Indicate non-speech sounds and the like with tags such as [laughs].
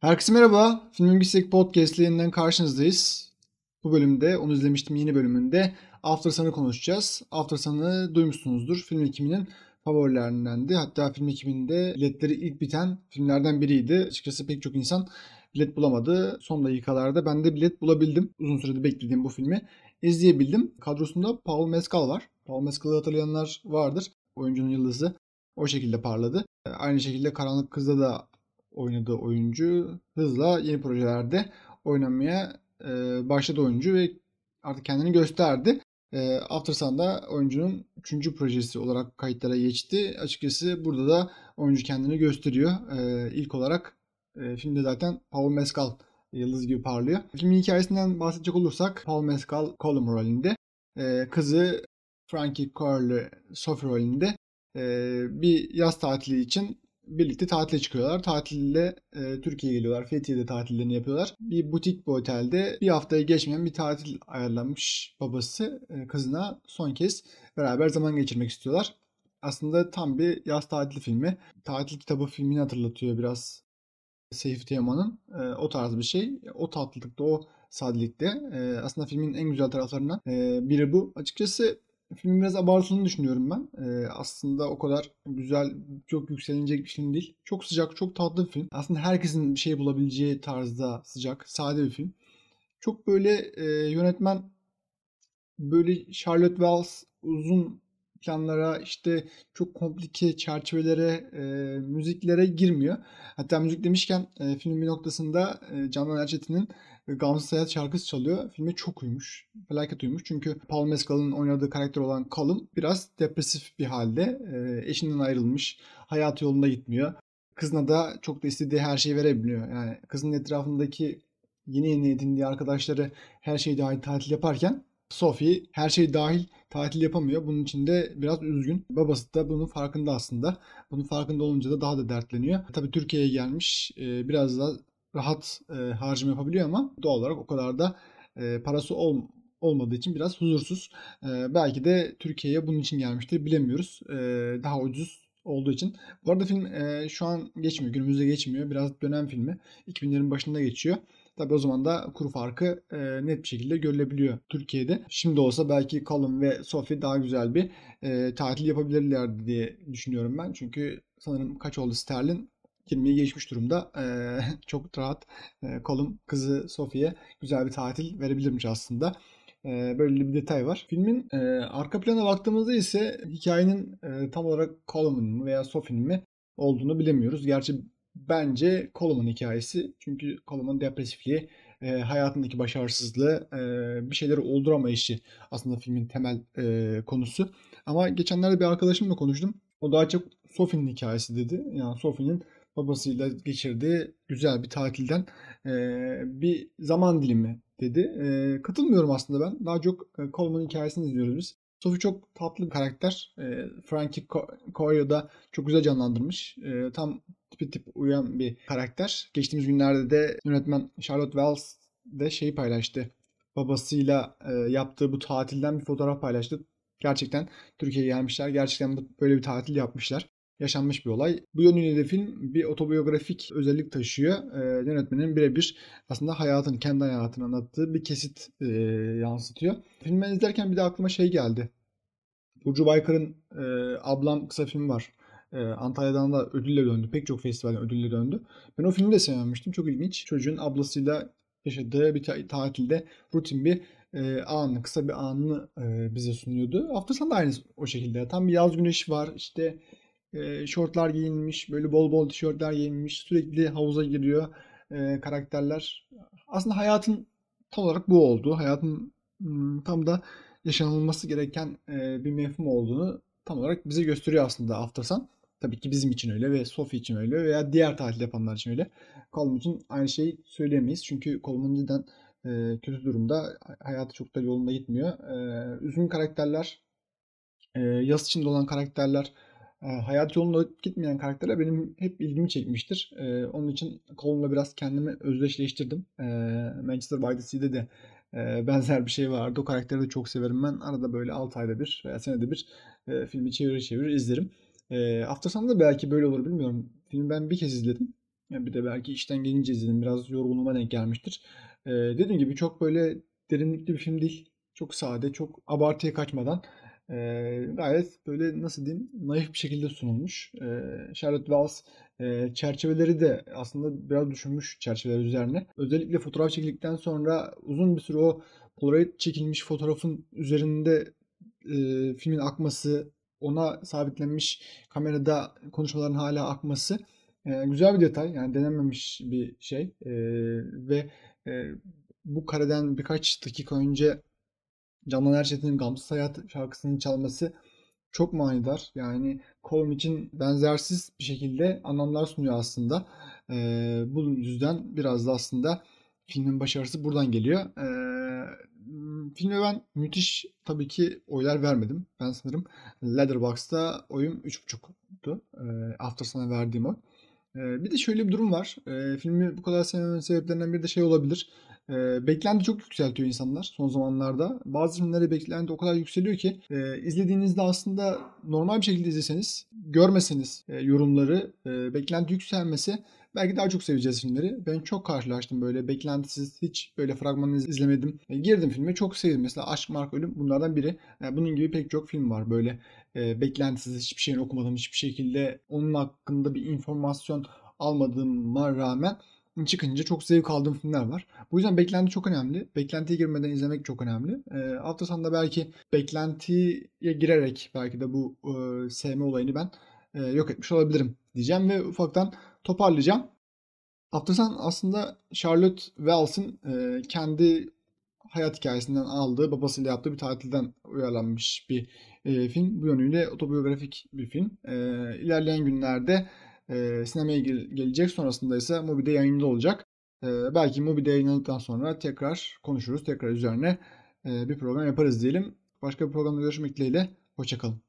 Herkese merhaba. Film Bilgisayar Podcast yeniden karşınızdayız. Bu bölümde, onu izlemiştim yeni bölümünde After Sun'ı konuşacağız. After Sun'ı duymuşsunuzdur. Film ekiminin favorilerindendi. Hatta film ekiminde biletleri ilk biten filmlerden biriydi. Açıkçası pek çok insan bilet bulamadı. Son dakikalarda ben de bilet bulabildim. Uzun süredir beklediğim bu filmi izleyebildim. Kadrosunda Paul Mescal var. Paul Mescal'ı hatırlayanlar vardır. Oyuncunun yıldızı o şekilde parladı. Aynı şekilde Karanlık Kız'da da oynadığı oyuncu hızla yeni projelerde oynamaya e, başladı oyuncu ve artık kendini gösterdi. E, After Sun'da oyuncunun 3. projesi olarak kayıtlara geçti. Açıkçası burada da oyuncu kendini gösteriyor. E, ilk olarak e, filmde zaten Paul Mescal yıldız gibi parlıyor. Filmin hikayesinden bahsedecek olursak Paul Mescal Colum rolünde. E, kızı Frankie Coyle Sophie rolünde e, bir yaz tatili için birlikte tatile çıkıyorlar. Tatilde e, Türkiye'ye geliyorlar. Fethiye'de tatillerini yapıyorlar. Bir butik bir otelde bir haftaya geçmeyen bir tatil ayarlanmış babası e, kızına son kez beraber zaman geçirmek istiyorlar. Aslında tam bir yaz tatili filmi. Tatil kitabı filmini hatırlatıyor biraz Seyfi Teoman'ın. E, o tarz bir şey. O tatlılıkta, o sadelikte. E, aslında filmin en güzel taraflarından e, biri bu. Açıkçası Filmin biraz abartıldığını düşünüyorum ben. Ee, aslında o kadar güzel, çok yükselinecek bir film değil. Çok sıcak, çok tatlı bir film. Aslında herkesin bir şey bulabileceği tarzda sıcak, sade bir film. Çok böyle e, yönetmen böyle Charlotte Wells uzun planlara işte çok komplike çerçevelere, e, müziklere girmiyor. Hatta müzik demişken e, filmin bir noktasında e, Canan Erçetin'in Gamsız Hayat şarkısı çalıyor. Filme çok uymuş. Felaket uymuş. Çünkü Paul Mescal'ın oynadığı karakter olan Callum biraz depresif bir halde. E, eşinden ayrılmış. Hayatı yolunda gitmiyor. Kızına da çok da istediği her şeyi verebiliyor. Yani kızın etrafındaki yeni yeni edindiği arkadaşları her şeyi dahil tatil yaparken Sophie her şey dahil tatil yapamıyor. Bunun için de biraz üzgün. Babası da bunun farkında aslında. Bunun farkında olunca da daha da dertleniyor. Tabii Türkiye'ye gelmiş e, biraz da rahat e, harcama yapabiliyor ama doğal olarak o kadar da e, parası ol, olmadığı için biraz huzursuz. Belki de Türkiye'ye bunun için gelmiştir bilemiyoruz. Daha ucuz olduğu için. Bu arada film şu an geçmiyor. Günümüzde geçmiyor. Biraz dönem filmi. 2000'lerin başında geçiyor. Tabi o zaman da kuru farkı e, net bir şekilde görülebiliyor Türkiye'de. Şimdi olsa belki Colin ve Sophie daha güzel bir e, tatil yapabilirlerdi diye düşünüyorum ben. Çünkü sanırım kaç oldu sterlin 20'yi geçmiş durumda. Ee, [laughs] çok rahat e, kolum kızı Sophie'ye güzel bir tatil verebilirmiş aslında. Ee, böyle bir detay var. Filmin e, arka plana baktığımızda ise hikayenin e, tam olarak Colum'un mı veya Sophie'nin mi olduğunu bilemiyoruz. Gerçi bence Colum'un hikayesi. Çünkü Colum'un depresifliği, e, hayatındaki başarısızlığı, e, bir şeyleri olduramayışı aslında filmin temel e, konusu. Ama geçenlerde bir arkadaşımla konuştum. O daha çok Sophie'nin hikayesi dedi. Yani Sophie'nin babasıyla geçirdiği güzel bir tatilden e, bir zaman dilimi dedi. E, katılmıyorum aslında ben. Daha çok e, Coleman hikayesini izliyoruz biz. Sophie çok tatlı bir karakter. E, Frankie Coyo da çok güzel canlandırmış. E, tam tipi tip uyan bir karakter. Geçtiğimiz günlerde de yönetmen Charlotte Wells de şeyi paylaştı. Babasıyla e, yaptığı bu tatilden bir fotoğraf paylaştı. Gerçekten Türkiye'ye gelmişler. Gerçekten böyle bir tatil yapmışlar yaşanmış bir olay. Bu yönüyle de film bir otobiyografik özellik taşıyor. E, yönetmenin birebir aslında hayatını, kendi hayatını anlattığı bir kesit e, yansıtıyor. Filmi izlerken bir de aklıma şey geldi. Burcu Baykar'ın e, Ablam kısa film var. E, Antalya'dan da ödülle döndü. Pek çok festivalden ödülle döndü. Ben o filmi de sevmemiştim. Çok ilginç. Çocuğun ablasıyla yaşadığı bir ta- tatilde rutin bir e, anı, kısa bir anını e, bize sunuyordu. Hafta sonu da aynı o şekilde. Tam bir yaz güneşi var. İşte e, şortlar giyinmiş, böyle bol bol tişörtler giyinmiş, sürekli havuza giriyor e, karakterler. Aslında hayatın tam olarak bu oldu. Hayatın tam da yaşanılması gereken e, bir mefhum olduğunu tam olarak bize gösteriyor aslında After Sun. Tabii ki bizim için öyle ve Sophie için öyle veya diğer tatil yapanlar için öyle. Colm için aynı şeyi söyleyemeyiz. Çünkü Colm'un cidden e, kötü durumda. Hayatı çok da yolunda gitmiyor. E, üzgün karakterler, e, yas içinde olan karakterler, e, hayat yolunda gitmeyen karakterler benim hep ilgimi çekmiştir. E, onun için Cole'la biraz kendimi özdeşleştirdim. E, Manchester by the Sea'de de e, benzer bir şey vardı. O karakteri de çok severim ben. Arada böyle 6 ayda bir veya senede bir e, filmi çevirir çevirir izlerim. E, hafta sonu da belki böyle olur bilmiyorum. Filmi ben bir kez izledim. Yani bir de belki işten gelince izledim. Biraz yorgunluğuma denk gelmiştir. Ee, dediğim gibi çok böyle derinlikli bir film değil. Çok sade, çok abartıya kaçmadan e, gayet böyle nasıl diyeyim naif bir şekilde sunulmuş. E, Charlotte Wells e, çerçeveleri de aslında biraz düşünmüş çerçeveler üzerine. Özellikle fotoğraf çekildikten sonra uzun bir süre o Polaroid çekilmiş fotoğrafın üzerinde e, filmin akması, ona sabitlenmiş kamerada konuşmaların hala akması e, güzel bir detay. Yani denenmemiş bir şey. E, ve e, bu kareden birkaç dakika önce Canan Erçetin'in Gamsız Hayat şarkısının çalması çok manidar. Yani Kolum için benzersiz bir şekilde anlamlar sunuyor aslında. Ee, bu yüzden biraz da aslında filmin başarısı buradan geliyor. Ee, filme ben müthiş tabii ki oylar vermedim. Ben sanırım Letterboxd'da oyum 3.5'tu. Ee, After sana verdiğim oy. Ee, bir de şöyle bir durum var. Ee, filmi bu kadar sevmemenin sebeplerinden biri de şey olabilir. Ee, beklenti çok yükseltiyor insanlar son zamanlarda. Bazı filmlere beklenti o kadar yükseliyor ki e, izlediğinizde aslında normal bir şekilde izleseniz, görmeseniz e, yorumları, e, beklenti yükselmesi belki daha çok seveceğiz filmleri. Ben çok karşılaştım böyle beklentisiz hiç böyle fragmanını izlemedim. E, girdim filme çok sevdim. Mesela Aşk Mark Ölüm bunlardan biri. Yani bunun gibi pek çok film var böyle e, beklentisiz hiçbir şeyini okumadım hiçbir şekilde onun hakkında bir informasyon almadığıma rağmen çıkınca çok zevk aldığım filmler var. Bu yüzden beklenti çok önemli. Beklentiye girmeden izlemek çok önemli. E, hafta belki beklentiye girerek belki de bu e, sevme olayını ben e, yok etmiş olabilirim diyeceğim ve ufaktan toparlayacağım. Son aslında Charlotte Wells'in e, kendi hayat hikayesinden aldığı, babasıyla yaptığı bir tatilden uyarlanmış bir e, film. Bu yönüyle otobiyografik bir film. E, ilerleyen günlerde e, sinemaya gelecek. Sonrasında ise Mubi'de yayında olacak. E, belki Mubi'de yayınlandıktan sonra tekrar konuşuruz. Tekrar üzerine bir program yaparız diyelim. Başka bir programda görüşmek dileğiyle. Hoşçakalın.